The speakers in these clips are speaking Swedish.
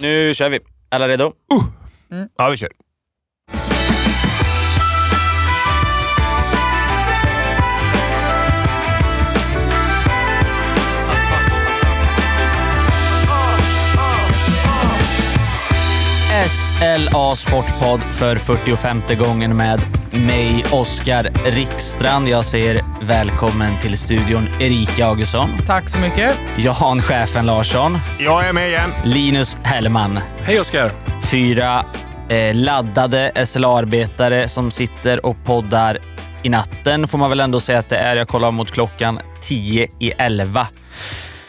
Nu kör vi. Alla redo? Ja, vi kör. SLA Sportpodd för 45 gången med mig, Oskar Rickstrand. Jag säger välkommen till studion Erika Augustsson, Tack så mycket. Jan Chefen Larsson, Jag är med igen. Linus Hellman. Hej Oskar! Fyra eh, laddade SLA-arbetare som sitter och poddar i natten får man väl ändå säga att det är. Jag kollar mot klockan 10 i 11.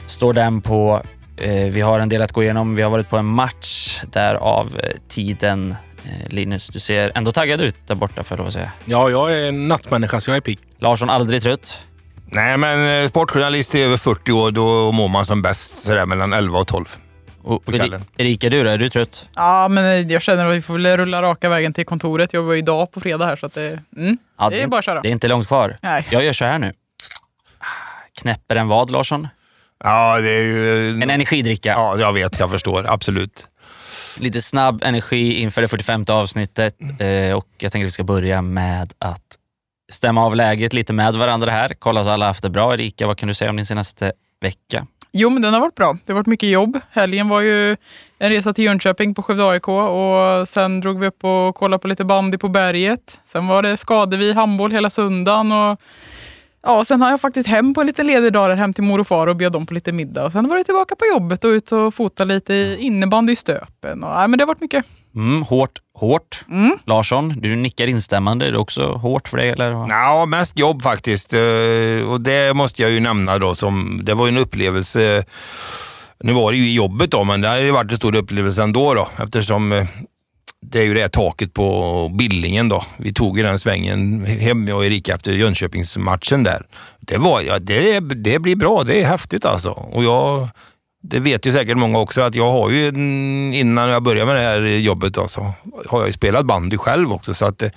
Står den på. Eh, vi har en del att gå igenom. Vi har varit på en match därav eh, tiden. Eh, Linus, du ser ändå taggad ut där borta får jag lov att säga. Ja, jag är en nattmänniska så jag är pigg. Larsson, aldrig trött. Nej, men eh, sportjournalist i över 40 år, då mår man som bäst sådär mellan 11 och 12. Och På kvällen. Erika, du då? Är du trött? Ja, men jag känner att vi får väl rulla raka vägen till kontoret. Jag var ju idag på fredag här så att det, mm, Ja, det är bara att köra. Det är inte långt kvar. Nej. Jag gör så här nu. Knäpper en vad, Larsson? Ja, det är ju... En energidricka. Ja, jag vet. Jag förstår. Absolut. Lite snabb energi inför det 45 avsnittet eh, och jag tänker att vi ska börja med att stämma av läget lite med varandra här. Kolla så alla haft det bra. Erika, vad kan du säga om din senaste vecka? Jo, men den har varit bra. Det har varit mycket jobb. Helgen var ju en resa till Jönköping på Skövde AIK och sen drog vi upp och kollade på lite bandy på berget. Sen var det Skadevi handboll hela söndagen och ja, sen har jag faktiskt hem på en liten ledig dag där hem till mor och far och bjöd dem på lite middag. Och sen var jag tillbaka på jobbet och ut och fota lite i innebandy i Stöpen. Och, ja, men det har varit mycket. Mm, hårt, hårt. Mm. Larsson, du nickar instämmande. Är det också hårt för dig? Eller? Ja, mest jobb faktiskt. Eh, Och det måste jag ju nämna då som, det var ju en upplevelse. Nu var det ju i jobbet då, men det har ju varit en stor upplevelse ändå då, eftersom eh, det är ju det här taket på Billingen då. Vi tog ju den svängen hem, jag och Erika, efter Jönköpingsmatchen där. Det, var, ja, det, det blir bra, det är häftigt alltså. Och jag, det vet ju säkert många också att jag har ju, innan jag började med det här jobbet då, så har jag ju spelat bandy själv också. Så att det,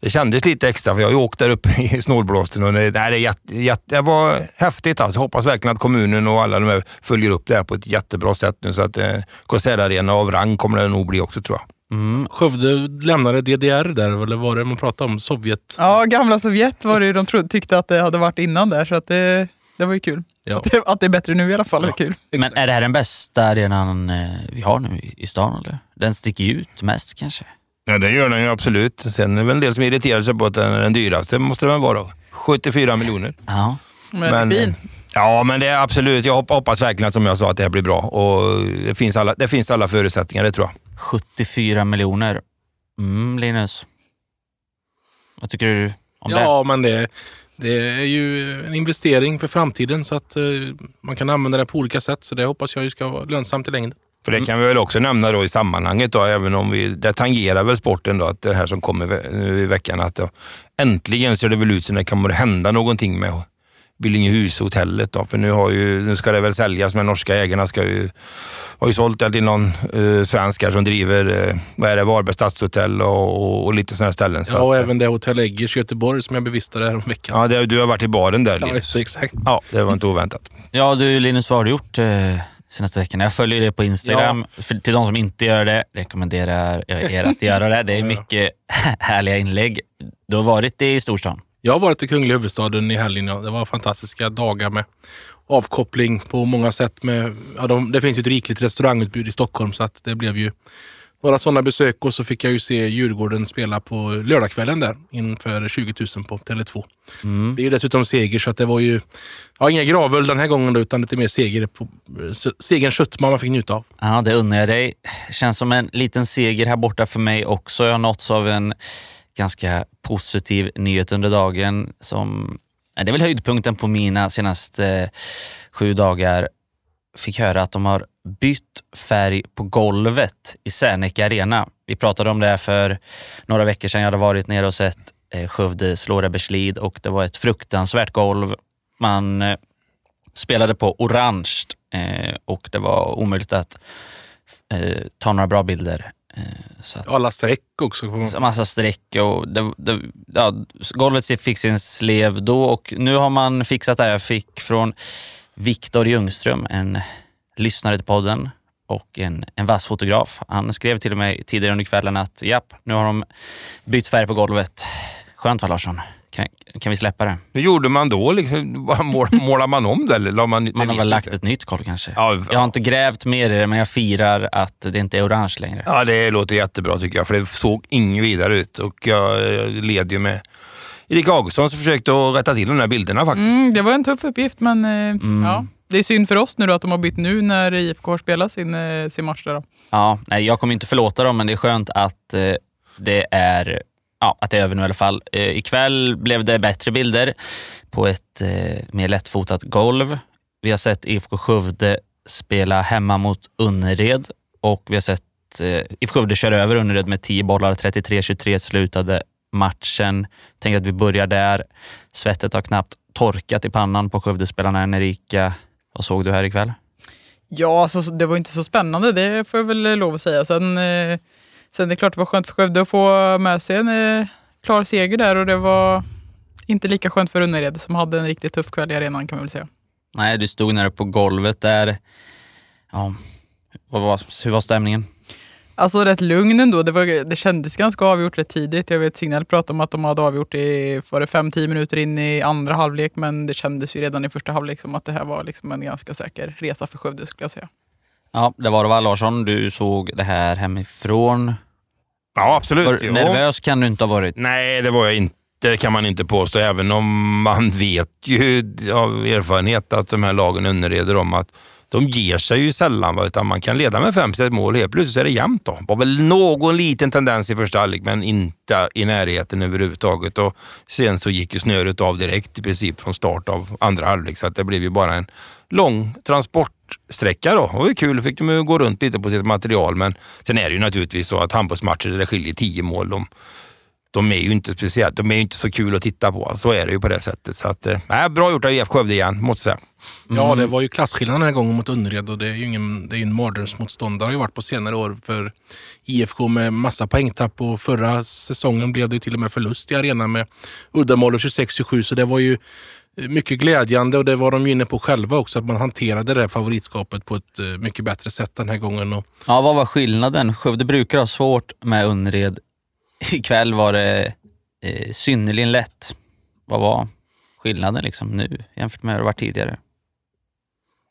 det kändes lite extra, för jag har ju åkt där uppe i snålblåsten och det, nej, det, är jätte, jätte, det var häftigt. Alltså. Jag hoppas verkligen att kommunen och alla de här följer upp det här på ett jättebra sätt nu. Så att eh, konsertarena av rang kommer det nog bli också tror jag. Mm. Skövde lämnade DDR där, eller vad var det man pratade om? Sovjet? Ja, gamla Sovjet var det ju de trodde, tyckte att det hade varit innan där så att det, det var ju kul. Ja. Att, det, att det är bättre nu i alla fall är kul. Men är det här den bästa arenan eh, vi har nu i- stan? Eller? Den sticker ut mest kanske. Ja, det gör den ju absolut. Sen är det väl en del som irriterar sig på att den är den dyraste. måste den vara. 74 miljoner. Ja. Men, det är fin. Ja, men det är absolut. Jag hopp- hoppas verkligen som jag sa att det här blir bra. Och det, finns alla, det finns alla förutsättningar, det tror jag. 74 miljoner. Mm, Linus. Vad tycker du om det? Ja, men det, det är ju en investering för framtiden så att eh, man kan använda det på olika sätt. Så det hoppas jag ju ska vara lönsamt i längden. För det kan vi väl också nämna då i sammanhanget, då, även om vi, det tangerar väl sporten, då, att det här som kommer nu i veckan, att då, äntligen ser det väl ut som det kommer hända någonting med Billingehushotellet. Då, för nu, har ju, nu ska det väl säljas, men norska ägarna ska ju, har ju sålt det till någon eh, svensk här som driver eh, vad är det, Varberg stadshotell och, och, och lite sådana ställen. Så Ja, och att, även det Hotell Eggers i Göteborg som jag bevistade här om veckan. ja, det, du har varit i baren där. Ja, Linus. just det, exakt. Ja, det var inte oväntat. Ja, du Linus, vad har du gjort eh, senaste veckan? Jag följer det på Instagram. För, till de som inte gör det rekommenderar jag er att göra det. Det är mycket härliga inlägg. Du har varit i storstan. Jag har varit i kungliga huvudstaden i helgen. Det var fantastiska dagar med avkoppling på många sätt. Med, ja, de, det finns ju ett rikligt restaurangutbud i Stockholm så att det blev ju några sådana besök och så fick jag ju se Djurgården spela på lördagskvällen där inför 20 000 på Tele2. Det är ju dessutom seger så att det var ju ja, inga gravöl den här gången då, utan lite mer seger på, segerns sötma man fick njuta av. Ja, det unnar jag dig. Känns som en liten seger här borta för mig också. Jag har nåtts av en ganska positiv nyhet under dagen som det är väl höjdpunkten på mina senaste eh, sju dagar. Fick höra att de har bytt färg på golvet i Serneke Arena. Vi pratade om det för några veckor sedan. Jag hade varit nere och sett eh, Skövde slå Reberslid och det var ett fruktansvärt golv. Man eh, spelade på orange och det var omöjligt att ta några bra bilder. Eh, så att, Alla streck också. man- massa streck och det, det, ja, golvet fick sin slev då och nu har man fixat det. Jag fick från Viktor Ljungström, en lyssnare till podden, och en, en vass fotograf. Han skrev till mig tidigare under kvällen att japp, nu har de bytt färg på golvet. Skönt va Larsson? Kan, kan vi släppa det? Hur gjorde man då? Liksom, mål, målar man om det eller la man... Man har väl lagt inte. ett nytt golv kanske? Ja, Jag har inte grävt mer i det, men jag firar att det inte är orange längre. Ja, det låter jättebra tycker jag, för det såg inget vidare ut. Och jag eh, led ju med Erik Augustsson som försökte att rätta till de här bilderna faktiskt. Mm, det var en tuff uppgift, men eh, ja. det är synd för oss nu då att de har bytt nu när IFK har spelat sin, eh, sin match. Där då. Ja, nej, jag kommer inte förlåta dem, men det är skönt att eh, det är Ja, att det är över nu i alla fall. Eh, ikväll blev det bättre bilder på ett eh, mer lättfotat golv. Vi har sett IFK Skövde spela hemma mot Önnered och vi har sett eh, IFK Skövde köra över Önnered med 10 bollar. 33-23 slutade matchen. Tänker att vi börjar där. Svettet har knappt torkat i pannan på Skövdespelarna än Erika. Vad såg du här ikväll? Ja, alltså, det var inte så spännande, det får jag väl lov att säga. Sen, eh, sen det är klart det var skönt för Skövde att få med sig en eh, klar seger där och det var inte lika skönt för Önnered som hade en riktigt tuff kväll i arenan kan man väl säga. Nej, du stod nere på golvet där. Ja, vad var, hur var stämningen? Alltså rätt lugn ändå. Det, var, det kändes ganska avgjort rätt tidigt. Jag vet Signell pratade om att de hade avgjort i var det 5-10 minuter in i andra halvlek men det kändes ju redan i första halvlek som att det här var liksom en ganska säker resa för Skövde skulle jag säga. Ja, det var det va Larsson? Du såg det här hemifrån. Ja, absolut. Var, nervös kan du inte ha varit. Nej, det var jag inte. Det kan man inte påstå, även om man vet ju av erfarenhet att de här lagen underreder om att de ger sig ju sällan, utan man kan leda med 5-6 mål helt plötsligt är det jämnt. Då. Det var väl någon liten tendens i första halvlek, men inte i närheten överhuvudtaget. Och sen så gick ju snöret av direkt i princip från start av andra halvlek, så att det blev ju bara en lång transportsträcka. Då. Det var ju kul, fick de ju gå runt lite på sitt material, men sen är det ju naturligtvis så att handbollsmatcher där det skiljer 10 mål, de, de är ju inte speciellt, de är ju inte så kul att titta på. Så är det ju på det sättet. Så att, eh, bra gjort av IF Skövde igen, måste jag säga. Ja, det var ju klasskillnad den här gången mot Önnered och det är ju ingen, det är en mardrömsmotståndare har ju varit på senare år för IFK med massa poängtapp och förra säsongen blev det ju till och med förlust i arenan med uddamål och 26-27 så det var ju mycket glädjande och det var de ju inne på själva också att man hanterade det här favoritskapet på ett eh, mycket bättre sätt den här gången. Och Ja, vad var skillnaden? Skövde brukar ha svårt med Önnered. Ikväll var det eh, synnerligen lätt. Vad var skillnaden liksom nu jämfört med hur det var tidigare?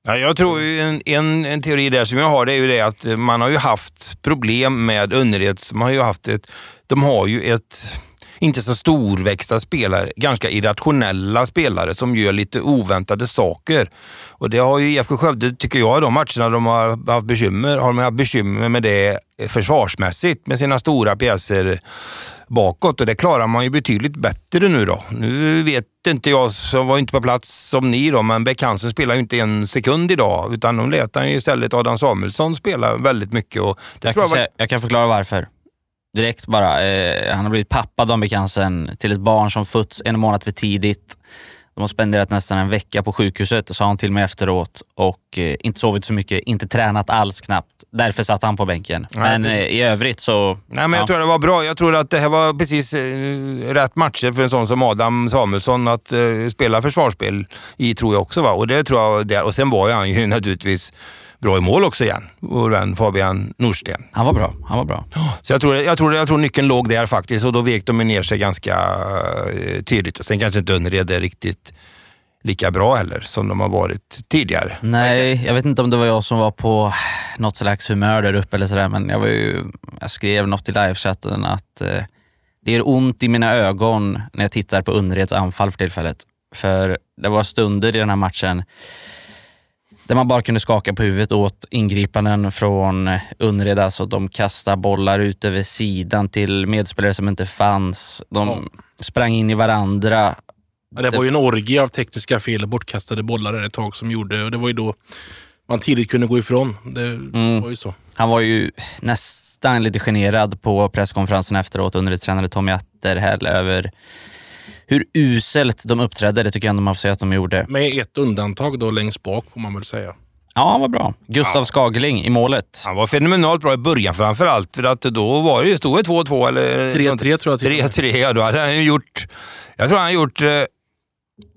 Ja, jag tror ju en, en, en teori där som jag har, det är ju det att man har ju haft problem med Önnereds. Man har ju haft ett, de har ju ett inte så storväxta spelare, ganska irrationella spelare som gör lite oväntade saker. Och det har ju IFK Skövde, tycker jag, de matcherna de har haft bekymmer, har de haft bekymmer med det försvarsmässigt med sina stora pjäser bakåt och det klarar man ju betydligt bättre nu då. Nu vet inte jag, som var inte på plats som ni då, men Beck Hansen spelar ju inte en sekund idag utan de lät han ju istället Adam Samuelsson spela väldigt mycket. Och Jag kan, var, säga, jag kan förklara varför. Direkt bara. Eh, han har blivit pappa, Dan Bekansen, till ett barn som fötts en månad för tidigt. De har spenderat nästan en vecka på sjukhuset, sa han till mig efteråt. Och eh, inte sovit så mycket, inte tränat alls knappt. Därför satt han på bänken. Nej, men precis. eh, i övrigt så... Nej, men jag ja. tror det var bra. Jag tror att det här var precis eh, rätt matcher för en sån som Adam Samuelsson att eh, spela försvarsspel i, tror jag också. Va? Och det tror jag, det, och sen var han ju naturligtvis bra i mål också igen, vår vän Fabian Norsten. Han var bra. Han var bra. Så jag tror, jag, tror, jag tror nyckeln låg där faktiskt och då vek de ner sig ganska eh, tydligt. Och sen kanske inte Önnered är riktigt lika bra heller som de har varit tidigare. Nej, jag vet inte om det var jag som var på något slags humör där uppe eller sådär, men jag, var ju, jag skrev något i livechatten att eh, det gör ont i mina ögon när jag tittar på Önnereds anfall för tillfället. För det var stunder i den här matchen där man bara kunde skaka på huvudet åt ingripanden från Önnered. Alltså de kastade bollar ut över sidan till medspelare som inte fanns. De sprang in i varandra. Ja, det var ju en orgie av tekniska fel och bortkastade bollar ett tag som gjorde och det var ju då man tidigt kunde gå ifrån. Det var ju så. Han var ju nästan lite generad på presskonferensen efteråt under tränare Tommy Atterhäll över hur uselt de uppträdde. Det tycker jag ändå man får säga att de gjorde. Med ett undantag då längst bak får man väl säga. Ja, han var bra. Gustav Skageling i målet. Han var fenomenalt bra i början framför allt för att då var det ju, stod det 2-2 eller... 3-3 tror jag till och med. 3-3, ja då hade han gjort... Jag tror han har gjort... eh,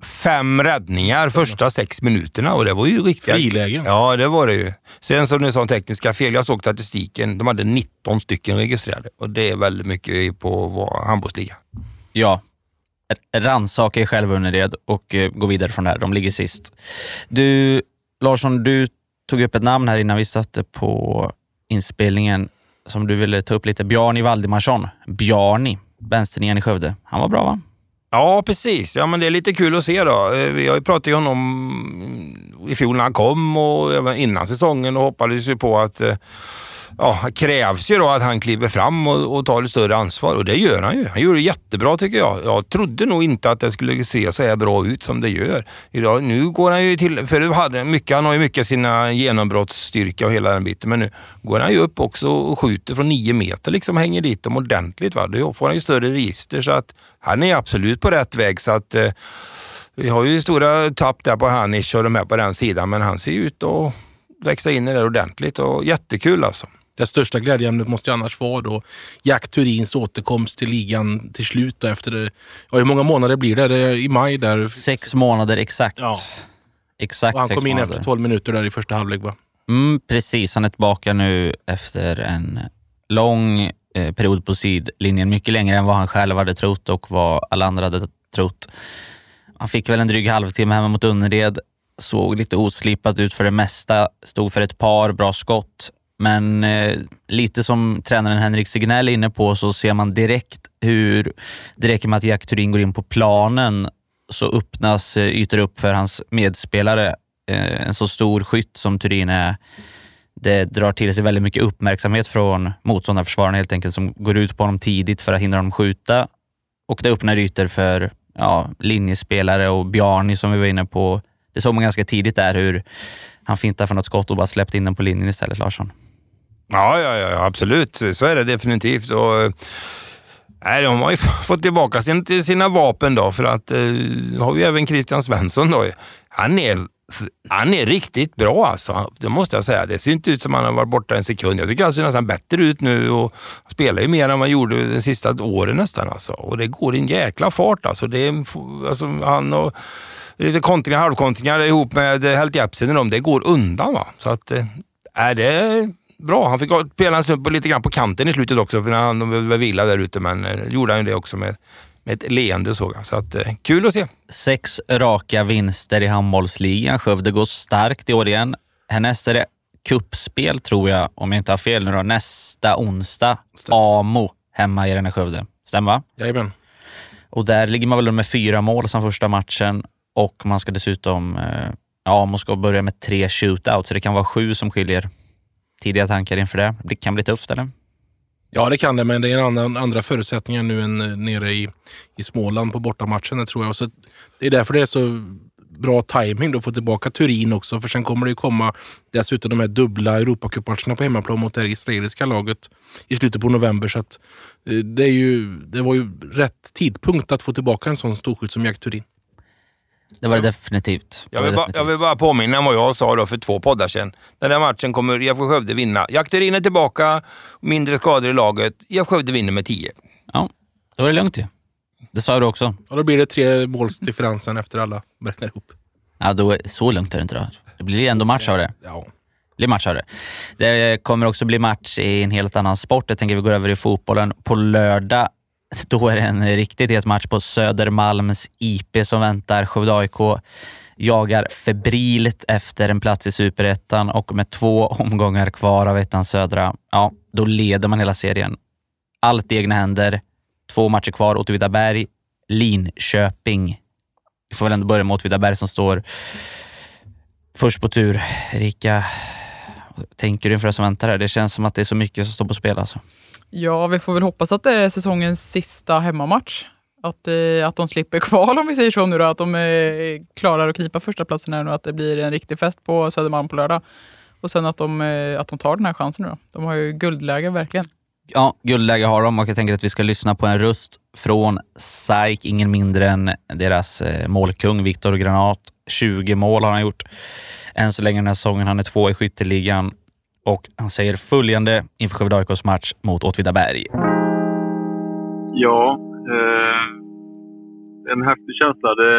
fem räddningar första sex minuterna och det var ju riktigt... Frilägen. Ja, det var det ju. Sen som ni sa tekniska fel, jag såg statistiken, de hade 19 stycken registrerade och det är väldigt mycket på handbollsligan. Ja, rannsaka er själva Önnered och eh, gå vidare från där. De ligger sist. Du, Larsson, du tog upp ett namn här innan vi satte på inspelningen som du ville ta upp lite. Bjarni Valdimarsson. Bjarni, vänsternian i Skövde. Han var bra va? Ja, precis. Ja, men det är lite kul att se då. Eh, vi har ju pratat om honom i fjol när han kom och även innan säsongen och hoppades ju på att eh, ja, det krävs ju då att han kliver fram och, och tar ett större ansvar och det gör han ju. Han gör det jättebra tycker jag. Jag trodde nog inte att det skulle se så här bra ut som det gör. Idag, nu går han ju till, för hade mycket, han har ju mycket sina genombrottsstyrka och hela den biten, men nu går han ju upp också och skjuter från nio meter liksom, hänger dit dem ordentligt. Va? Då får han ju större register så att han är absolut på rätt väg. så att eh, vi har ju stora tapp där på Hanish och de här på den sidan, men han ser ut att växa in i det ordentligt och jättekul alltså. Det största glädjeämnet måste ju annars vara då Jack Turins återkomst till ligan till slut. Då efter det, ja, hur många månader blir det? det I maj där? Sex månader exakt. Ja. Exakt Och han sex kom in månader. efter 12 minuter där i första halvlek va? Mm, precis, han är tillbaka nu efter en lång eh, period på sidlinjen. Mycket längre än vad han själv hade trott och vad alla andra hade trott. Han fick väl en dryg halvtimme hemma mot Önnered. Såg lite oslipat ut för det mesta. Stod för ett par bra skott. Men eh, lite som tränaren Henrik Signell är inne på så ser man direkt hur det räcker med att Jack Turin går in på planen så öppnas eh, ytor upp för hans medspelare. Eh, en så stor skytt som Turin är, det drar till sig väldigt mycket uppmärksamhet från motståndarförsvararna helt enkelt som går ut på honom tidigt för att hindra honom skjuta. Och det öppnar ytor för ja, linjespelare och Bjarni som vi var inne på. Det såg man ganska tidigt där hur han fintade för något skott och bara släppte in den på linjen istället, Larsson. Ja, ja, ja, absolut. Så är det definitivt. Och, nej, de har ju fått tillbaka sin, till sina vapen då, för att eh, har vi även Christian Svensson då. Han är, han är riktigt bra alltså, det måste jag säga. Det ser inte ut som han har varit borta en sekund. Jag tycker han ser nästan bättre ut nu och han spelar ju mer än vad han gjorde de sista åren nästan. Alltså. Och det går i en jäkla fart alltså. Det är, alltså han och lite kontringar, halvkontringar ihop med Helt Jepsen det går undan. Va? Så att, eh, är det bra. Han fick spela en stund lite grann på kanten i slutet också, för han var vila där ute, men eh, gjorde han ju det också med, med ett leende såg jag. Så att, eh, kul att se. Sex raka vinster i handbollsligan. Skövde går starkt i år igen. Härnäst är det kuppspel tror jag, om jag inte har fel nu då, nästa onsdag. Amo hemma i den här Skövde. Stämmer va? Jajamän. Och där ligger man väl med fyra mål som första matchen och man ska dessutom, eh, ja, man ska börja med tre shootouts, så det kan vara sju som skiljer. Tidiga tankar inför det? Det kan bli tufft eller? Ja, det kan det, men det är en annan, andra förutsättningar nu än eh, nere i, i Småland på bortamatchen, det tror jag. Så det är därför det är så bra timing att få tillbaka Turin också, för sen kommer det ju komma dessutom de här dubbla Europacupmatcherna på hemmaplan mot det här israeliska laget i slutet på november. Så att, eh, det, är ju, det var ju rätt tidpunkt att få tillbaka en sån storskytt som Jack Turin. Det var det definitivt. Det Jag var vill, bara, definitivt. jag vill bara påminna om vad jag sa då för två poddar sedan. Den där matchen kommer IFK Skövde vinna. Jack Turin är tillbaka, mindre skador i laget. IFK Skövde vinner med 10. Ja, då var det lugnt ju. Det sa du också. Och då blir det tre målsdifferensen efter alla räknar ihop. Ja, då, är- så lugnt är det inte då. Det blir ändå match av det. Ja. Det blir match av det. Det kommer också bli match i en helt annan sport. Jag tänker vi går över i fotbollen. På lördag, då är det en riktigt het match på Södermalms IP som väntar. Skövde AIK jagar febrilt efter en plats i superettan och med två omgångar kvar av ettan södra, ja, då leder man hela serien. Allt i egna händer. Två matcher kvar. Åtvidaberg, Linköping. Vi får väl ändå börja med Åtvidaberg som står först på tur. Erika, vad tänker du inför det som väntar här? Det känns som att det är så mycket som står på spel. Alltså. Ja, vi får väl hoppas att det är säsongens sista hemmamatch. Att, eh, att de slipper kval om vi säger så nu då. Att de eh, klarar att knipa första platsen här nu. Att det blir en riktig fest på Södermalm på lördag. Och sen att de, eh, att de tar den här chansen nu då. De har ju guldläge verkligen. Ja, guldläge har de och jag tänker att vi ska lyssna på en röst från SAIK, ingen mindre än deras eh, målkung Viktor Granat. 20 mål har han gjort än så länge den här säsongen. Han är två i skytteligan och han säger följande inför Skövde AIKs match mot Åtvidaberg. Ja, eh, en häftig känsla. Det,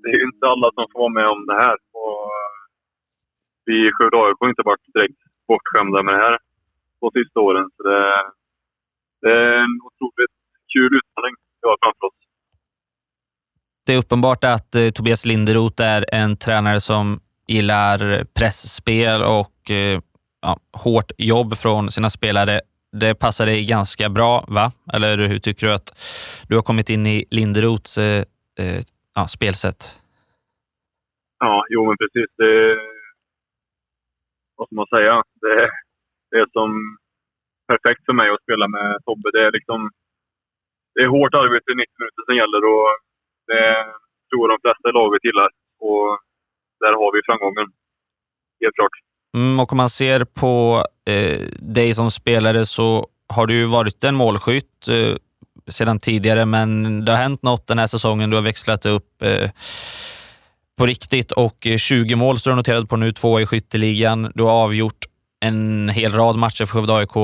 det är ju inte alla som får vara med om det här. Och vi i Skövde AIK har inte varit direkt bortskämda med det här på sista åren. Så det, det är en otroligt kul utmaning vi har framför oss. Det är uppenbart att eh, Tobias Linderoth är en tränare som gillar pressspel och eh, ja, hårt jobb från sina spelare. Det passar dig ganska bra, va? Eller hur tycker du att du har kommit in i Linderoths eh, eh, ja, spelsätt? Ja, jo men precis. Det, vad ska man säga? Det, det är som perfekt för mig att spela med Tobbe. Det är liksom det är hårt arbete i 90 minuter som gäller och det tror jag de flesta i laget gillar. Och där har vi framgången. Helt klart. Mm, och om man ser på eh, dig som spelare så har du varit en målskytt eh, sedan tidigare, men det har hänt något den här säsongen. Du har växlat upp eh, på riktigt och 20 mål står du noterad på nu, två i skytteligan. Du har avgjort en hel rad matcher för Skövde AIK.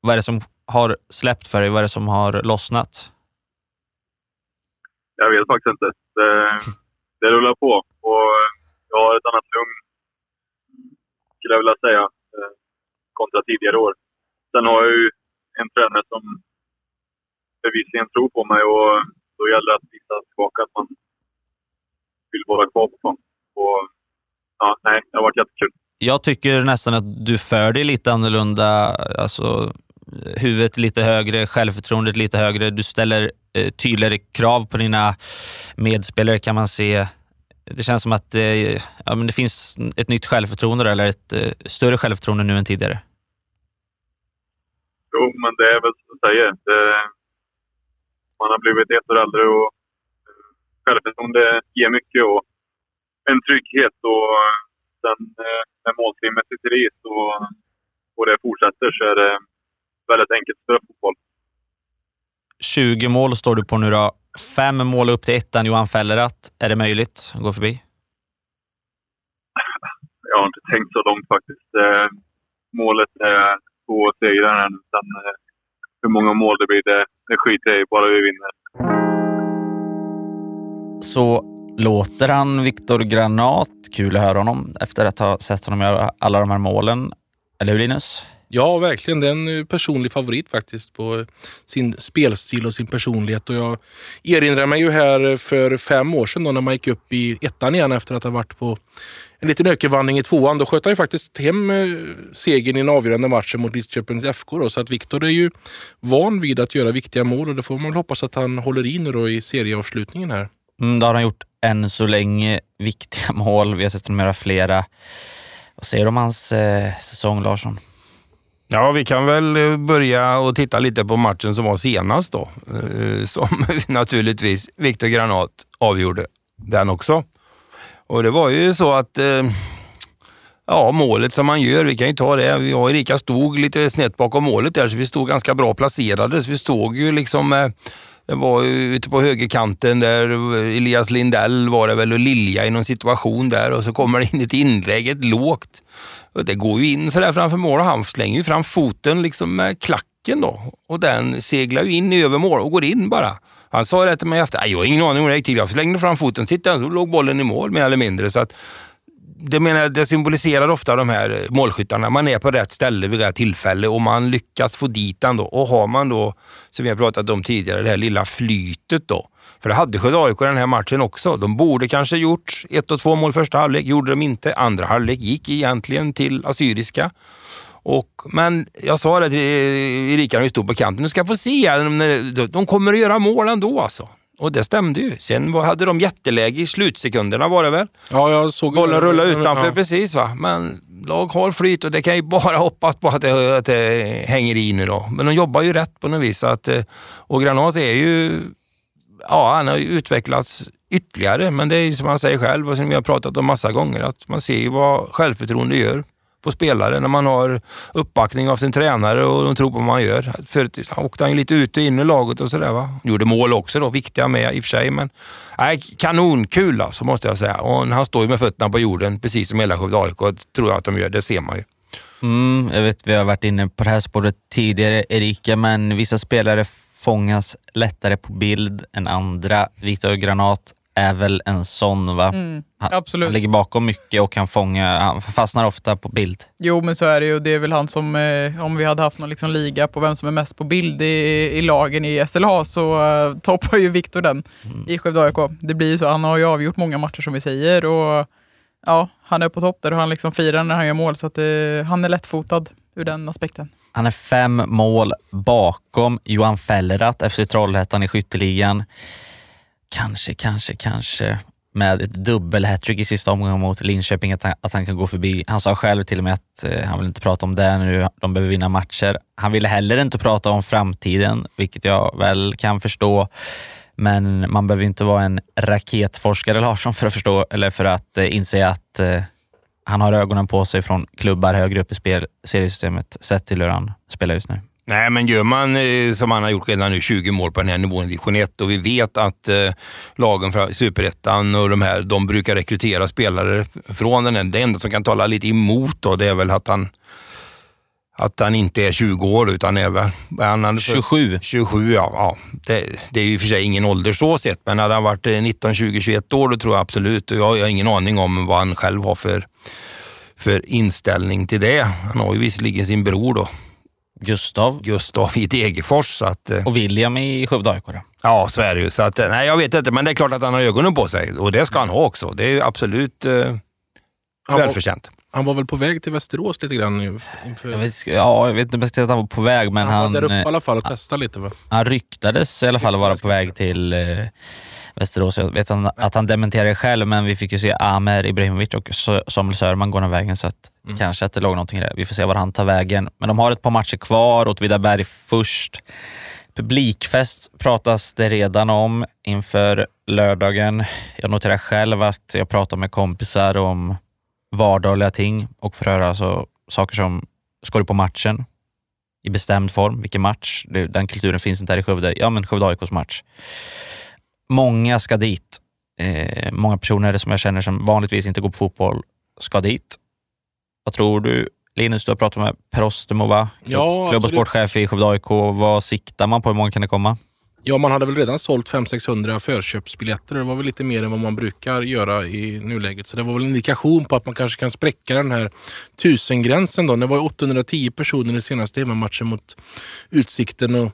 Vad är det som har släppt för dig? Vad är det som har lossnat? Jag vet faktiskt inte. Det, det rullar på och jag har ett annat lugn, skulle jag vilja säga, eh, kontra tidigare år. Sen har jag ju en tränare som bevisligen tror på mig och då gäller det att visa tillbaka att man vill vara kvar på plan. Och, ja, nej, det har varit jättekul. Jag tycker nästan att du för dig lite annorlunda. Alltså, huvudet lite högre, självförtroendet lite högre. Du ställer eh, tydligare krav på dina medspelare kan man se. Det känns som att eh, ja, men det finns ett nytt självförtroende eller ett eh, större självförtroende nu än tidigare. Jo, men det är väl som du säger. Det, man har blivit ett år äldre och eh, självförtroende ger mycket och en trygghet. Och sen eh, när måltrimmet sitter i och, och det fortsätter så är det väldigt enkelt att spela fotboll. 20 mål står du på nu då. Fem mål upp till ettan Johan Fellerath. Är det möjligt att gå förbi? Jag har inte tänkt så långt faktiskt. Eh, målet är två segrar. Sen eh, hur många mål det blir, det, det skiter jag i, bara vi vinner. Så låter han Viktor Granat. Kul att höra honom efter att ha sett honom göra alla de här målen. Eller hur Linus? Ja, verkligen. Det är en eh, personlig favorit faktiskt på sin spelstil och sin personlighet. Och jag erinrar mig ju här eh, för fem år sedan då när man gick upp i ettan igen efter att ha varit på en liten ökenvandring i tvåan. Då sköt han ju faktiskt hem eh, segern i den avgörande matchen mot Lidköpings FK. Då. Så att Viktor är ju van vid att göra viktiga mål och det får man väl hoppas att han håller i nu då i serieavslutningen här. Mm, då har han gjort än så länge viktiga mål. Vi har sett honom göra flera. Vad säger du om hans eh, säsong, Larsson? Ja, vi kan väl eh, börja och titta lite på matchen som var senast då. Eh, som naturligtvis Viktor Granat avgjorde den också. Och det var ju så att eh, Ja, målet som man gör, vi kan ju ta det. Jag och Erika stod lite snett bakom målet där, så vi stod ganska bra placerade. Så vi stod ju liksom det var ute på högerkanten där Elias Lindell var det väl och Lilja i någon situation där och så kommer det in ett inlägg, ett lågt. Och det går ju in sådär framför mål och han slänger ju fram foten liksom med klacken då och den seglar ju in över mål och går in bara. Han sa det till mig efter, jag har ingen aning om det gick till. Jag slängde fram foten, tittade så låg bollen i mål mer eller mindre. Så att, det, menar, det symboliserar ofta de här eh, målskyttarna. Man är på rätt ställe vid rätt tillfälle och man lyckas få dit den då. Och har man då, som vi har pratat om tidigare, det här lilla flytet då. För det hade Skövde AIK den här matchen också. De borde kanske gjort ett och två mål första halvlek, gjorde de inte. Andra halvlek gick egentligen till Assyriska. Och, men jag sa det till eh, Erika när vi stod på kanten, du ska få se, de kommer att göra mål ändå alltså. Och det stämde ju. Sen hade de jätteläge i slutsekunderna var det väl? Ja, jag såg Bollen rullade utanför ja. precis va. Men lag har flyt och det kan ju bara hoppas på att det, att det hänger i nu då. Men de jobbar ju rätt på något vis. Att, eh, och Granat är ju, ja han har ju utvecklats ytterligare. Men det är ju som han säger själv och som vi har pratat om massa gånger att man ser ju vad självförtroende gör på spelare när man har uppbackning av sin tränare och de tror på vad man gör. Förut åkte han ju lite ut och in i laget och sådär. Gjorde mål också då, viktiga med i och för sig. Men nej, kanonkul alltså, måste jag säga. Och han står ju med fötterna på jorden, precis som hela Skövde AIK tror jag att de gör. Det ser man ju. Mm, jag vet, vi har varit inne på det här spåret tidigare, Erika, men vissa spelare fångas lättare på bild än andra. Viktor Granat är väl en sån va? Mm, Han, han ligger bakom mycket och kan fånga, han fastnar ofta på bild. Jo, men så är det ju. Det är väl han som, eh, om vi hade haft någon liksom liga på vem som är mest på bild i, i lagen i SLH så eh, toppar ju Viktor den Mm. i Skövde AIK. Det blir ju så. Han har ju avgjort många matcher som vi säger och ja, han är på topp där och han liksom firar när han gör mål så att eh, han är lättfotad ur den aspekten. Han är fem mål bakom Johan Fellerath efter Trollhättan i skytteligan. Kanske, kanske, kanske med ett dubbelhattrick i sista omgången mot Linköping att han, att han kan gå förbi. Han sa själv till och med att eh, han vill inte prata om det nu, de behöver vinna matcher. Han ville heller inte prata om framtiden, vilket jag väl kan förstå. Men man behöver ju inte vara en raketforskare Larsson för att förstå eller för att eh, inse att eh, han har ögonen på sig från klubbar högre upp i spel, seriesystemet sett till hur han spelar just nu. Nej, men gör man eh, som han har gjort redan nu, 20 mål på den här nivån i division 1 och vi vet att eh, lagen från superettan och de här, de brukar rekrytera spelare från den här. Det enda som kan tala lite emot då, det är väl att han, att han inte är 20 år utan är väl... Han hade för- 27. 27, ja. ja. Det, det är ju för sig ingen ålder så sett, men hade han varit eh, 19, 20, 21 år då tror jag absolut. Och Jag, jag har ingen aning om vad han själv har för, för inställning till det. Han har ju visserligen sin bror då, Gustav Gustav i Degerfors. Så att, eh, och William i Skövde AIK. ja, så är det ju. Så att, eh, nej, jag vet inte, men det är klart att han har ögonen på sig och det ska han ha också. Det är ju absolut eh, Han var, välförtjänt. han var väl på väg till Västerås lite grann nu inför... Jag vet, ja, jag vet inte bäst att han var på väg, men han, han, var där uppe i eh, alla fall och testade lite va? han ryktades i alla fall vara på väg till eh, Västerås. Jag vet han, att han dementerade själv, men vi fick ju se Amer Ibrahimovic och Samuel Sörman gå den vägen, så att Mm. kanske att det låg någonting det. Vi får se var han tar vägen. Men de har ett par matcher kvar, Åtvidaberg först. Publikfest pratas det redan om inför lördagen. Jag noterar själv att jag pratar med kompisar om vardagliga ting och får höra alltså saker som, ska du på matchen? I bestämd form, vilken match? Det- Den kulturen finns inte här i Skövde. Ja, men Skövde AIKs match. Många ska dit. Eh, många personer som jag känner som vanligtvis inte går på fotboll ska dit. Vad tror du? Linus, du har pratat med Per Ostermo, va? Ja, Klubb och sportchef i Skövde AIK. Vad siktar man på? Hur många kan det komma? Ja, man hade väl redan sålt 500-600 förköpsbiljetter. Det var väl lite mer än vad man brukar göra i nuläget. Så det var väl en indikation på att man kanske kan spräcka den här tusengränsen. Då. Det var 810 personer i senaste hemmamatchen mot Utsikten. Och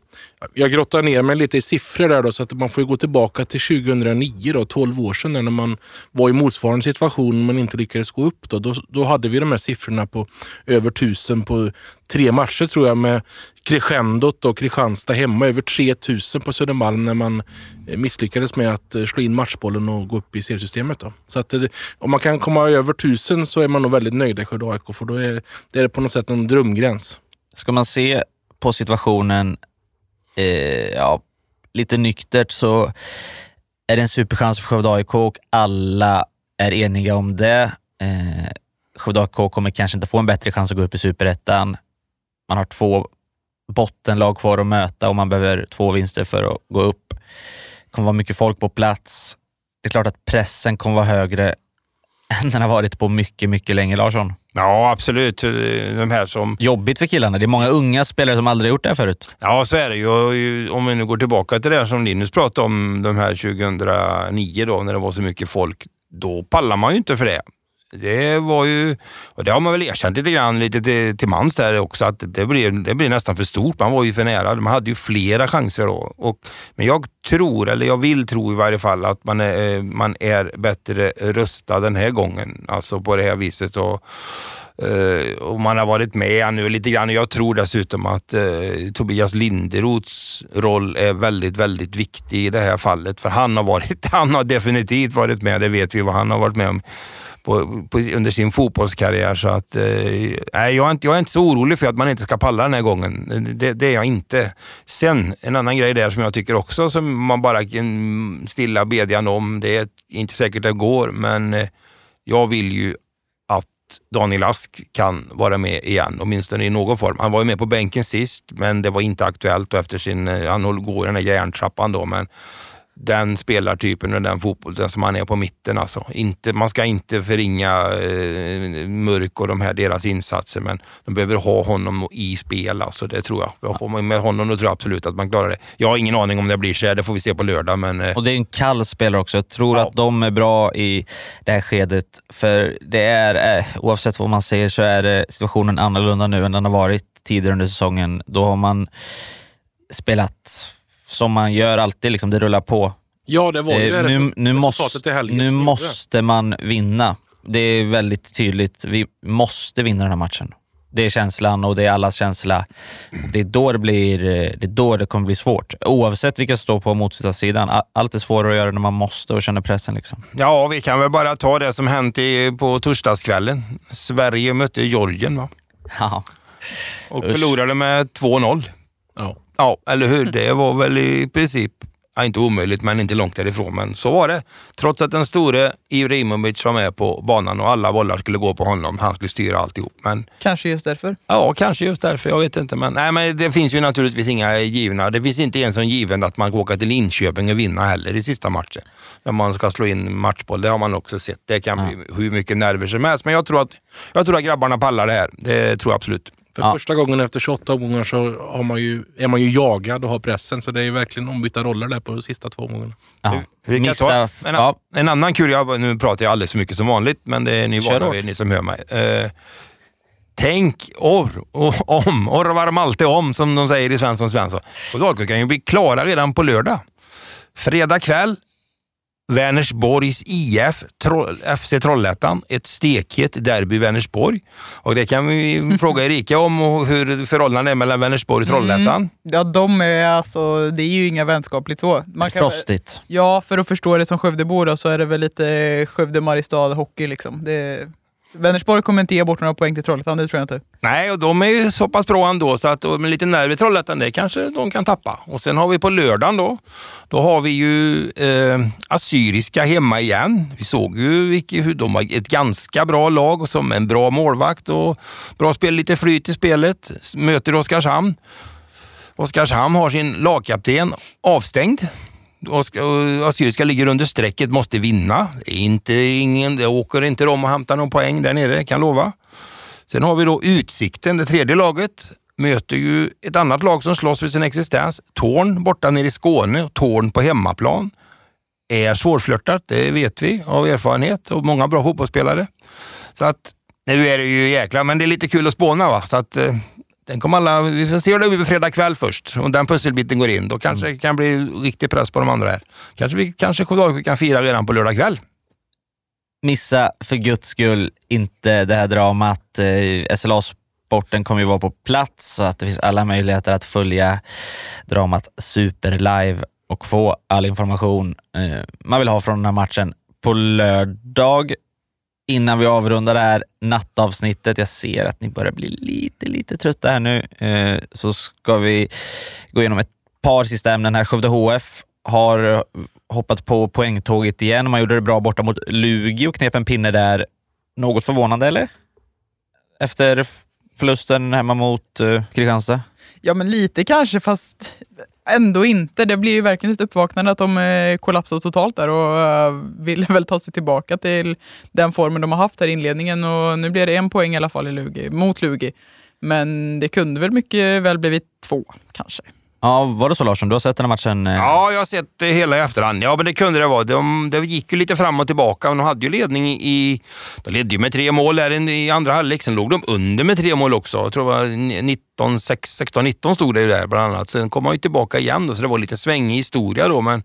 jag grottar ner mig lite i siffror där då, så att man får ju gå tillbaka till 2009, då, 12 år sedan, när man var i motsvarande situation men inte lyckades gå upp. Då. Då, då hade vi de här siffrorna på över tusen på tre matcher tror jag med crescendot och Kristianstad hemma. Över 3000 på Södermalm när man eh, misslyckades med att eh, slå in matchbollen och gå upp i seriesystemet. Då. Så att eh, om man kan komma över 1000 så är man nog väldigt nöjd i Skövde AIK för då är det är på något sätt en drömgräns. Ska man se på situationen eh, ja, lite nyktert så är det en superchans för Skövde AIK och alla är eniga om det. Eh, Skövde AIK kommer kanske inte få en bättre chans att gå upp i superettan. Man har två bottenlag kvar att möta och man behöver två vinster för att gå upp. Det kommer vara mycket folk på plats. Det är klart att pressen kommer vara högre än den har varit på mycket, mycket länge, Larsson. Ja, absolut. De här som Jobbigt för killarna. Det är många unga spelare som aldrig gjort det här förut. Ja, så är det ju. Om vi nu går tillbaka till det här som Linus pratade om, de här 2009 då, när det var så mycket folk. Då pallar man ju inte för det. Det var ju, och det har man väl erkänt lite grann lite till, till mans där också, att det blir, det blev nästan för stort. Man var ju för nära. Man hade ju flera chanser då. Och, men jag tror, eller jag vill tro i varje fall, att man är, eh, man är bättre rustad den här gången. Alltså på det här viset. Och, eh, och man har varit med nu lite grann. Jag tror dessutom att eh, Tobias Linderots roll är väldigt, väldigt viktig i det här fallet. För han har, varit, han har definitivt varit med, det vet vi vad han har varit med om på, på, under sin fotbollskarriär. Så att, eh, jag, är inte, jag är inte så orolig för att man inte ska palla den här gången. Det, det är jag inte. Sen, en annan grej där som jag tycker också, som man bara kan stilla bedjan om, det är inte säkert det går, men eh, jag vill ju att Daniel Ask kan vara med igen, åtminstone i någon form. Han var ju med på bänken sist, men det var inte aktuellt och efter sin, eh, han går i den här järntrappan då, men den spelartypen och den fotbollen som han är på mitten. Alltså. Inte, man ska inte förringa eh, Mörk och de här, deras insatser, men de behöver ha honom i spel. Alltså, det tror jag. Får man med honom då tror jag absolut att man klarar det. Jag har ingen aning om det blir så, det får vi se på lördag. Men, eh, Och det är en kall spelare också. Jag tror Ja. att de är bra i det här skedet. För det är, eh, oavsett vad man säger, så är det situationen annorlunda nu än den har varit tidigare under säsongen. Då har man spelat som man gör alltid, liksom, det rullar på. Ja, det var ju Eh, det nu nu, måste, helgen nu måste man vinna. Det är väldigt tydligt. Vi måste vinna den här matchen. Det är känslan och det är allas känsla. Det är då det, blir, eh, det, är då det kommer bli svårt. Oavsett vilka som står på motståndarsidan. Allt är svårare att göra när man måste och känner pressen. Liksom. Ja, vi kan väl bara ta det som hänt i, på torsdagskvällen. Sverige mötte Georgien va? Ja. och Usch. förlorade med 2-0. Ja. Eller hur? Det var väl i princip, ja, inte omöjligt, men inte långt därifrån. Men så var det. Trots att den store Ibrahimovic var med på banan och alla bollar skulle gå på honom. Han skulle styra alltihop. Men Kanske just därför. ja, kanske just därför. Jag vet inte. Men, nej, men det finns ju naturligtvis inga givna. Det finns inte ens en given att man åka till Linköping och vinna heller i sista matchen. När man ska slå in matchboll. Det har man också sett. Det kan bli hur mycket nerver som helst. Men jag tror att, jag tror att grabbarna pallar det här. Det tror jag absolut. För Ja. första gången efter 28 omgångar så har man ju, är man ju jagad och har pressen. Så det är ju verkligen ombytta roller där på de sista två omgångarna. Ja. Vi ta en, ja. en annan kul, jag, nu pratar jag alldeles för mycket som vanligt, men det är ni vana vid, ni som hör mig. Eh, tänk or, or, om, orvar Malte om, som de säger i Svensson Svensson. Och Dalkurd kan ju bli klara redan på lördag. Fredag kväll, Vänersborgs IF, Tro, FC Trollhättan. Ett stekhet derby i Vänersborg. Och det kan vi fråga Erika om, och hur förhållandet är mellan Vänersborg och Trollhättan. Ja, de är alltså, det är ju inga vänskapligt så. Man kan, Frostigt. ja, för att förstå det som Skövdebo då, så är det väl lite Skövde-Mariestad hockey liksom. Det, Vänersborg kommer inte ge bort några poäng till Trollhättan, det tror jag inte. Nej, och de är ju så pass bra ändå så att med lite nerv i Trollhättan, det kanske de kan tappa. Och sen har vi på lördagen då, då har vi ju eh, Assyriska hemma igen. Vi såg ju vilket, hur de har ett ganska bra lag och som en bra målvakt och bra spel, lite flyt i spelet. Möter Oskarshamn. Oskarshamn har sin lagkapten avstängd. Assyriska ligger under strecket, måste vinna. Det inte ingen, det åker inte de och hämtar någon poäng där nere, kan jag lova. Sen har vi då Utsikten, det tredje laget. Möter ju ett annat lag som slåss för sin existens. Torn borta nere i Skåne Torn på hemmaplan. Är svårflörtat, det vet vi av erfarenhet och många bra fotbollsspelare. Så att, nu är det ju jäkla, men det är lite kul att spåna va. Så att, eh, den kommer alla, vi får se hur det blir på fredag kväll först. Om den pusselbiten går in, då kanske det kan bli riktig press på de andra här. Kanske vi kanske vi kan fira redan på lördag kväll. Missa för guds skull inte det här dramat. Eh, SLA-sporten kommer ju vara på plats så att det finns alla möjligheter att följa dramat superlive och få all information eh, man vill ha från den här matchen på lördag. Innan vi avrundar det här nattavsnittet, jag ser att ni börjar bli lite, lite trötta här nu, eh, så ska vi gå igenom ett par sista ämnen här. Skövde HF har hoppat på poängtåget igen. Man gjorde det bra borta mot Lugi och knep en pinne där. Något förvånande, eller? Efter förlusten hemma mot eh, Kristianstad. Ja, men lite kanske, fast ändå inte. Det blir ju verkligen ett uppvaknande att de eh, kollapsade totalt där och eh, ville väl ta sig tillbaka till den formen de har haft här i inledningen. Och nu blir det en poäng i alla fall i Lugi, mot Lugi. Men det kunde väl mycket väl blivit två, kanske. Ja, var det så Larsson? Du har sett den här matchen? eh, Ja, jag har sett det hela i efterhand. Ja, men det kunde det vara. De, det gick ju lite fram och tillbaka, men de hade ju ledning i... De ledde ju med tre mål där i andra halvlek. Sen låg de under med tre mål också. Jag tror det var 16-19 stod det ju där bland annat. Sen kom man ju tillbaka igen då, så det var lite svängig historia då, men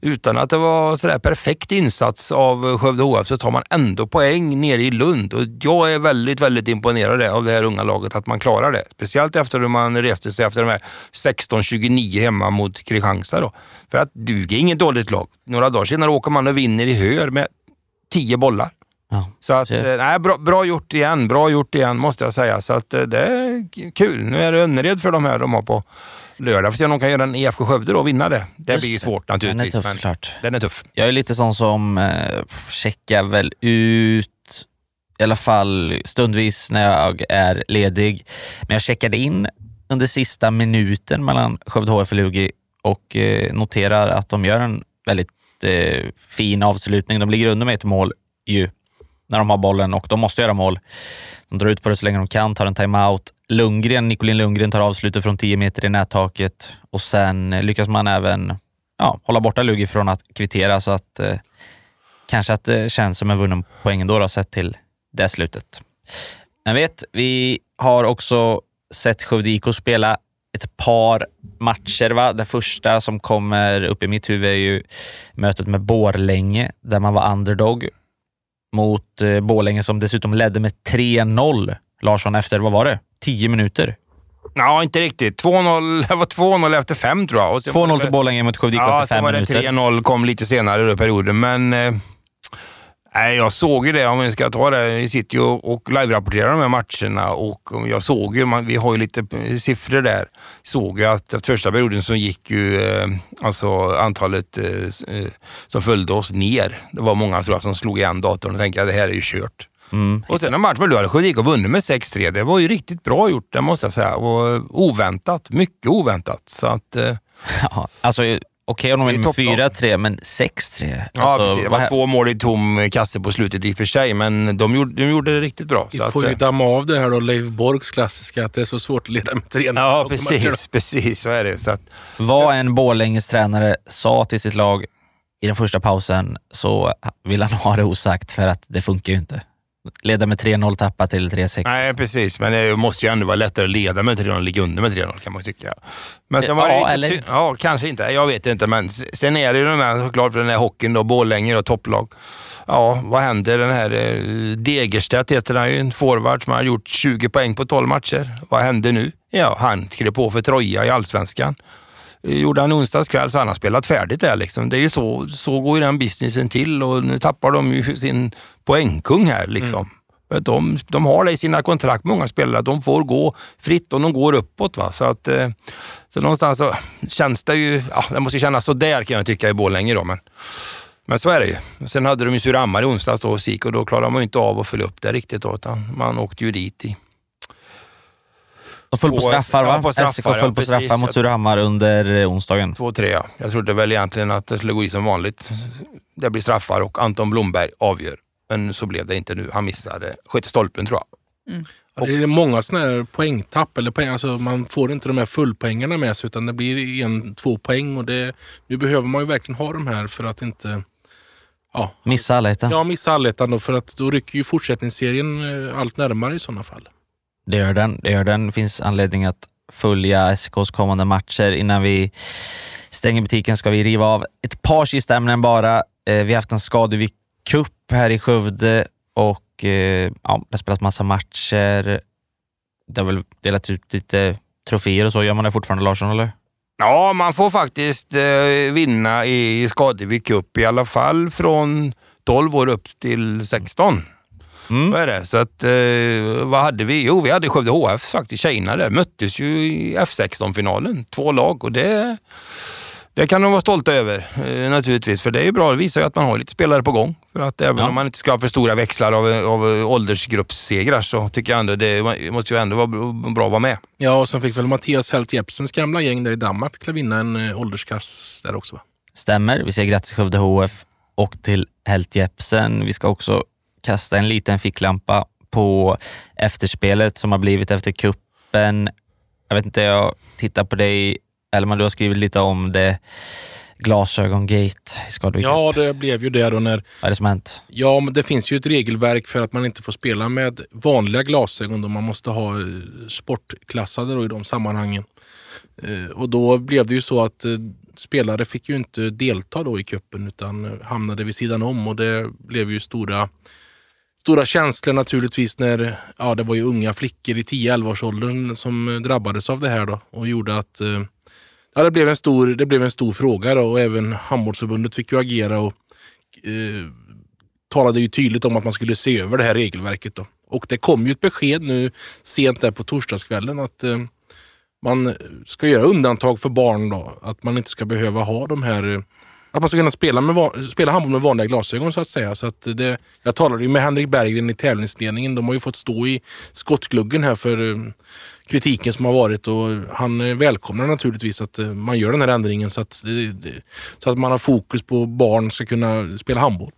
utan att det var sådär perfekt insats av Skövde HF så tar man ändå poäng nere i Lund. Och jag är väldigt, väldigt imponerad av det här unga laget, att man klarar det. Speciellt efter hur man reste sig efter de här 16, 16-29 hemma mot Kristianstad. Då. För att Duge är inget dåligt lag. Några dagar senare åker man och vinner i Hör med 10 bollar. Ja. Så att, eh, nej, bra, bra gjort igen, bra gjort igen måste jag säga. Så att eh, det är kul. Nu är det Önnered för de här de har på lördag. Får se om de kan göra en IFK Skövde då och vinna det. Det Just blir ju svårt Den är naturligtvis. tuff såklart. den är tuff. Jag är lite sån som eh, checkar väl ut i alla fall stundvis när jag är ledig. Men jag checkade in under sista minuten mellan Skövde HF och Lugi och eh, noterar att de gör en väldigt eh, fin avslutning. De ligger under med ett mål ju när de har bollen och de måste göra mål. De drar ut på det så länge de kan, tar en timeout. Lundgren, Nicolin Lundgren tar avslutet från 10 meter i nättaket och sen lyckas man även ja, hålla borta Lugi från att kvittera så att eh, kanske att det känns som en vunnen poäng ändå då, sett till det slutet. Men vet, vi har också sett Skövde IK spela ett par matcher. Va? Det första som kommer upp i mitt huvud är ju mötet med Borlänge där man var underdog mot eh, Borlänge som dessutom ledde med 3-0. Larsson efter, vad var det? 10 minuter. Ja, inte riktigt. 2-0, det var 2-0 efter fem tror jag. Och sen var 2-0 det- till Borlänge mot Skövde IK Ja, efter sen fem var det minuter. 3-0 kom lite senare i perioden, men... Eh, nej, jag såg ju det, om vi ska ta det. Vi sitter ju och, och live-rapporterar de här matcherna och jag såg ju, man, vi har ju lite siffror där, såg ju att att första perioden så gick ju eh, alltså antalet eh, eh, som följde oss ner. Det var många tror jag som slog igen datorn och tänkte att det här är ju kört. Mm. Och sen en match med Luleå, Skövde IK vunnit med 6-3. Det var ju riktigt bra gjort, det måste jag säga. Och oväntat, mycket oväntat. Så att, Ja, alltså, okej om de vinner med topplag. 4-3, men 6-3? Ja, Alltså, precis. Det var två mål i tom kasse på slutet i och för sig, men de gjorde, de gjorde det riktigt bra. Vi så får att, ju eh, damma av det här då, Leif Borgs klassiska, att det är så svårt att leda med 3 Ja, precis. Precis, så är det. Så att, Vad en Borlänges tränare sa till sitt lag i den första pausen så vill han ha det osagt för att det funkar ju inte. Leda med 3-0, tappa till 3-6. nej, precis. Men det måste ju ändå vara lättare att leda med 3-0 än ligga under med 3-0 kan man ju tycka. Men sen var det Ja, eller- Ja, kanske inte. Jag vet inte. Men sen är det ju de här, såklart för den här hockeyn då, Borlänge då, topplag. Ja, vad händer? Den här eh, Degerstedt heter han ju, en forward som har gjort 20 poäng på 12 matcher. Vad händer nu? Ja, han skrev på för Troja i Allsvenskan. Eh, gjorde han onsdags kväll så han har spelat färdigt där. Liksom. Det är ju så, så går ju den businessen till och nu tappar de ju sin poängkung här. Liksom. Att De, de har det i sina kontrakt, många spelare, att de får gå fritt och de går uppåt. Va? Så, att, eh, så någonstans så känns det ju, ja, det måste kännas sådär kan jag tycka i Borlänge då. Men, men så är det ju. Sen hade de ju Surahammar i onsdags då, SIK, och då klarade man ju inte av att följa upp det riktigt. Då, utan man åkte ju dit i De föll på På- straffar ja, va? på straffar, SK föll ja, på precis. straffar mot Surahammar under eh, onsdagen. två, tre. Ja. Jag trodde väl egentligen att det skulle gå i som vanligt. Det blir straffar och Anton Blomberg avgör. Men så blev det inte nu. Han missade, sköt i stolpen tror jag. Ja, det är många sådana här poängtapp. Eller poäng, alltså man får inte de här fullpoängarna med sig utan det blir en, två poäng. Och det, nu behöver man ju verkligen ha de här för att inte ja, Missa allettan. ja, missa allettan. Då, för att då rycker ju fortsättningsserien eh, allt närmare i sådana fall. Det gör den. Det gör den. finns anledning att följa SKs kommande matcher. Innan vi stänger butiken ska vi riva av ett par sista ämnen bara. Eh, vi har haft en Skadevik Cup här i Skövde och eh, ja, det har spelats massa matcher. Det har väl delat ut lite troféer och så. Gör man det fortfarande Larsson eller? Ja, man får faktiskt eh, vinna i Skadevik Cup i alla fall från 12 år upp till 16. Mm. Vad är det? Så att, eh, vad hade vi? Jo, vi hade Skövde HF faktiskt. Tjejerna där möttes ju i F16-finalen. Två lag och det, det kan de vara stolta över eh, naturligtvis. För det är ju bra. Det visar ju att man har lite spelare på gång. För att även Ja. om man inte ska ha för stora växlar av, av åldersgruppssegrar så tycker jag ändå det måste ju ändå vara bra att vara med. Ja, och sen fick väl Mattias Helt Jepsens gamla gäng där i Danmark fick vinna en eh, åldersklass där också. Va? Stämmer. Vi säger grattis Skövde HF och till Helt Jepsen. Vi ska också kasta en liten ficklampa på efterspelet som har blivit efter kuppen. Jag vet inte, jag tittar på dig, Elman, du har skrivit lite om det. Glasögongate i Skadevik. Ja, det blev ju det då när... Vad är det som hänt? Ja, men det finns ju ett regelverk för att man inte får spela med vanliga glasögon. Då man måste ha eh, sportklassade då i de sammanhangen. Eh, Och då blev det ju så att eh, spelare fick ju inte delta då i kuppen utan hamnade vid sidan om och det blev ju stora Stora känslor naturligtvis när ja, det var ju unga flickor i 10-11-årsåldern som eh, drabbades av det här då och gjorde att eh, ja, det, blev en stor, det blev en stor fråga då, och även handbollsförbundet fick ju agera och eh, talade ju tydligt om att man skulle se över det här regelverket. Då. Och det kom ju ett besked nu sent där på torsdagskvällen att eh, man ska göra undantag för barn. då Att man inte ska behöva ha de här, eh, att man ska kunna spela, med, spela handboll med vanliga glasögon så att säga. Så att det, jag talade ju med Henrik Berggren i tävlingsledningen. De har ju fått stå i skottgluggen här för eh, kritiken som har varit och han eh, välkomnar naturligtvis att eh, man gör den här ändringen så att, så att man har fokus på barn ska kunna spela handboll.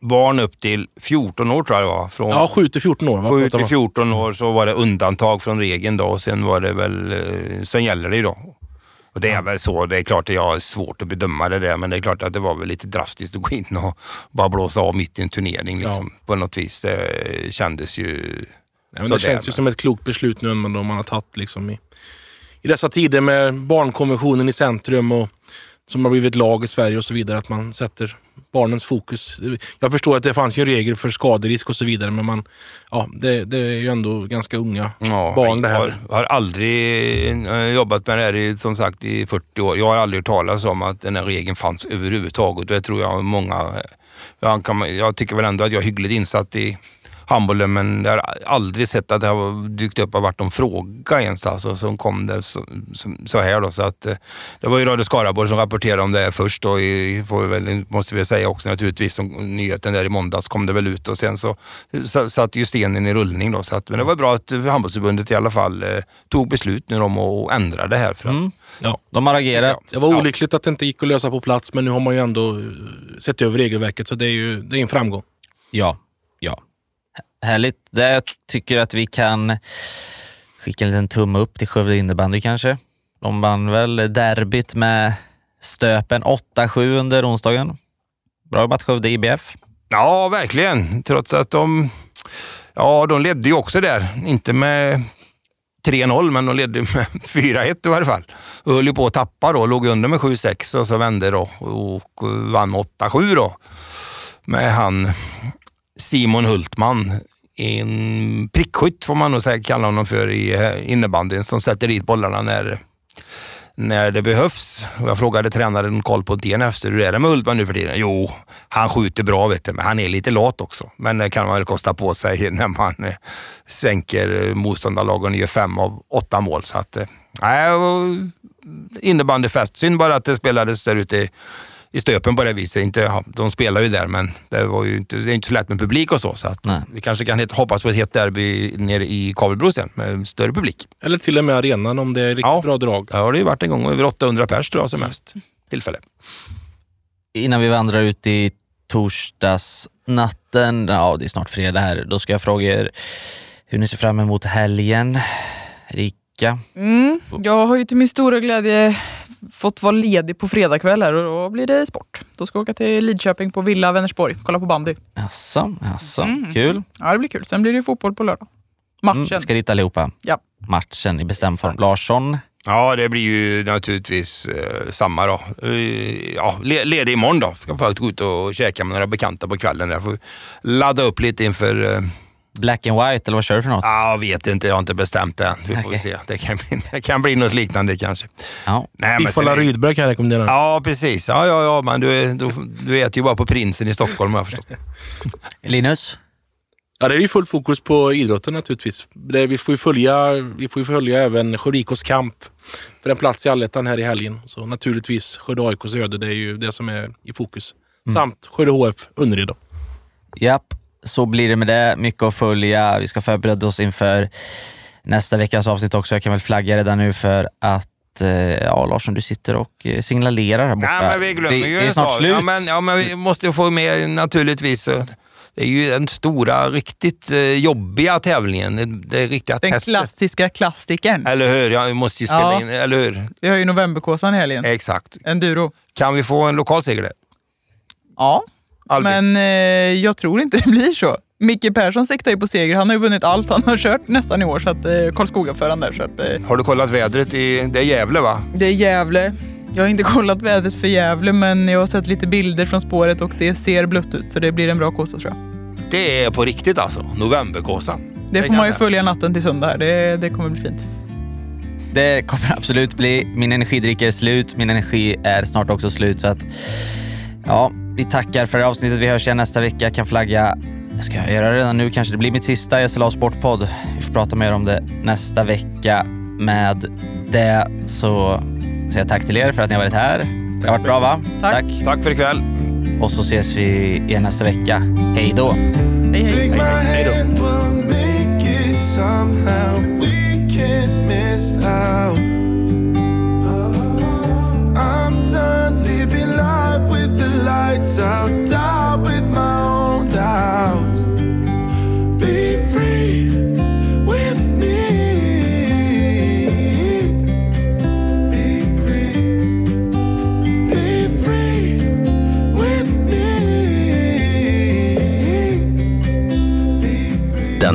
Barn upp till 14 år tror jag det var. Från Ja, 7 till 14 år. va? 7 Pratar till man. 14 år så var det undantag från regeln då och sen var det väl, sen gäller det då. Och det är väl så, det är klart att jag har svårt att bedöma det där men det är klart att det var väl lite drastiskt att gå in och bara blåsa av mitt i en turnering liksom. På något vis. Det kändes ju Ja, men det känns ju som ett klokt beslut nu ändå man har tagit liksom i, i dessa tider med barnkonventionen i centrum och som har blivit lag i Sverige och så vidare. Att man sätter barnens fokus. Jag förstår att det fanns ju regel för skaderisk och så vidare men man, ja, det, det är ju ändå ganska unga Ja, barn det jag här. har, har aldrig eh, jobbat med det här i, som sagt i 40 år. Jag har aldrig hört talas om att den här regeln fanns överhuvudtaget. Det tror jag många... Jag, kan, jag tycker väl ändå att jag är hyggligt insatt i handbollen men jag har aldrig sett att det har dykt upp och varit någon fråga ens. Alltså, som kom det så, så, här då. Så att, eh, det var ju Radio Skaraborg som rapporterade om det här först och i, får vi väl, måste vi säga också naturligtvis som nyheten där i måndags kom det väl ut och sen så så- satte ju stenen i rullning då. Så att, men det var bra att handbollsförbundet i alla fall eh, tog beslut nu om att ändra det här. För att, Mm. Ja. De har agerat. Det var Ja. olyckligt att det inte gick att lösa på plats men nu har man ju ändå eh, sett över regelverket så det är ju det är en framgång. Ja, ja. Härligt. Där jag tycker att vi kan skicka en liten tumme upp till Skövde innebandy kanske. De vann väl derbyt med Stöpen 8-7 under onsdagen. Bra jobbat Skövde IBF. Ja, verkligen. Trots att de, ja, de ledde ju också där. Inte med 3-0, men de ledde med 4-1 i varje fall. Och höll ju på att tappa då, låg under med 7-6 och så vände då och vann med 8-7 då. Med han Simon Hultman, en prickskytt får man nog säga, kalla honom för i eh, innebandyn, som sätter dit bollarna när, när det behövs. Jag frågade tränaren Karl Pontén efter hur är det med Hultman nu för tiden? Jo, han skjuter bra vet du, men han är lite lat också. Men det kan man väl kosta på sig när man eh, sänker eh, motståndarlagen och gör fem av åtta mål. Så att, eh, nej, innebandyfest. Synd bara att det spelades där ute i, Stöpen på det viset. Inte, ja, de spelar ju där, men det, var ju inte, det är inte så lätt med publik och så. så att Nej. vi kanske kan hoppas på ett hett derby nere i Kabelbro sen med större publik. Eller till och med arenan om det är riktigt Ja. bra drag. Ja, det har ju varit en gång över 800 pers tror jag som mest tillfälle. Innan vi vandrar ut i torsdagsnatten, ja det är snart fredag här, då ska jag fråga er hur ni ser fram emot helgen. Rika? Mm. Jag har ju till min stora glädje fått vara ledig på fredagkväll här och då blir det sport. Då ska jag åka till Lidköping på Villa Vänersborg, kolla på bandy. Jaså, jaså, Mm. kul. Ja, det blir kul. Sen blir det ju fotboll på lördag. Matchen. Mm, ska dit allihopa. Ja. Matchen i bestämd form. Larsson? Ja, det blir ju naturligtvis eh, samma då. Eh, ja, le- ledig imorgon då. Ska faktiskt gå ut och käka med några bekanta på kvällen. Där. Får ladda upp lite inför... Eh, Black and white, eller vad kör du för något? ja, jag vet inte, jag har inte bestämt det än. Vi får väl se. Det kan, bli, det kan bli något liknande kanske. Ja. Nej, Ifalla Rydberg kan jag rekommendera. Ja, precis. Ja, ja, ja, men du, är- du, du äter ju bara på Prinsen i Stockholm har jag förstått. Linus? Ja, det är ju full fokus på idrotten naturligtvis. Det, vi, får ju följa, vi får ju följa även Sjödikos kamp för en plats i allettan här i helgen. Så naturligtvis Skövde AIKs öde, det är ju det som är i fokus. Samt Skövde HF Önnered. Japp, så blir det med det. Mycket att följa. Vi ska förbereda oss inför nästa veckas avsnitt också. Jag kan väl flagga redan nu för att eh, Ja, Larsson, du sitter och eh, signalerar här borta. Nej, men vi glömmer det, ju det är en snart slut. Ja men, ja, men vi måste få med naturligtvis. Det är ju den stora, riktigt eh, jobbiga tävlingen. Det, det riktiga Den testet. klassiska klassikern. Eller hur? Jag måste ju spela Ja. in, eller hur? Vi har ju novemberkåsan i helgen. Exakt. Enduro. Kan vi få en lokal seger där? Ja, Albin? men eh, jag tror inte det blir så. Micke Persson siktar ju på seger. Han har ju vunnit allt han har kört nästan i år. Så att eh, Karlskoga för han där. Så att, eh, Har du kollat vädret? I, det är Gävle va? det är Gävle. Jag har inte kollat vädret för Gävle, men jag har sett lite bilder från spåret och det ser blött ut. Så det blir en bra kåsa tror jag. Det är på riktigt alltså. Novemberkåsan. Det får man ju följa natten till söndag här. Det, det kommer bli fint. Det kommer absolut bli. Min energidricka är slut. Min energi är snart också slut. Så att, ja, vi tackar för det här avsnittet. Vi hörs igen nästa vecka. Kan flagga Ska jag göra det redan nu kanske. Det blir mitt sista SLA Sportpodd. Vi får prata mer om det nästa vecka. Med det så säger jag tack till er för att ni har varit här. Det har varit bra va? Tack. Tack, tack för ikväll. Och så ses vi igen nästa vecka. Hej då! Hej, hej. hej, hej. hej då.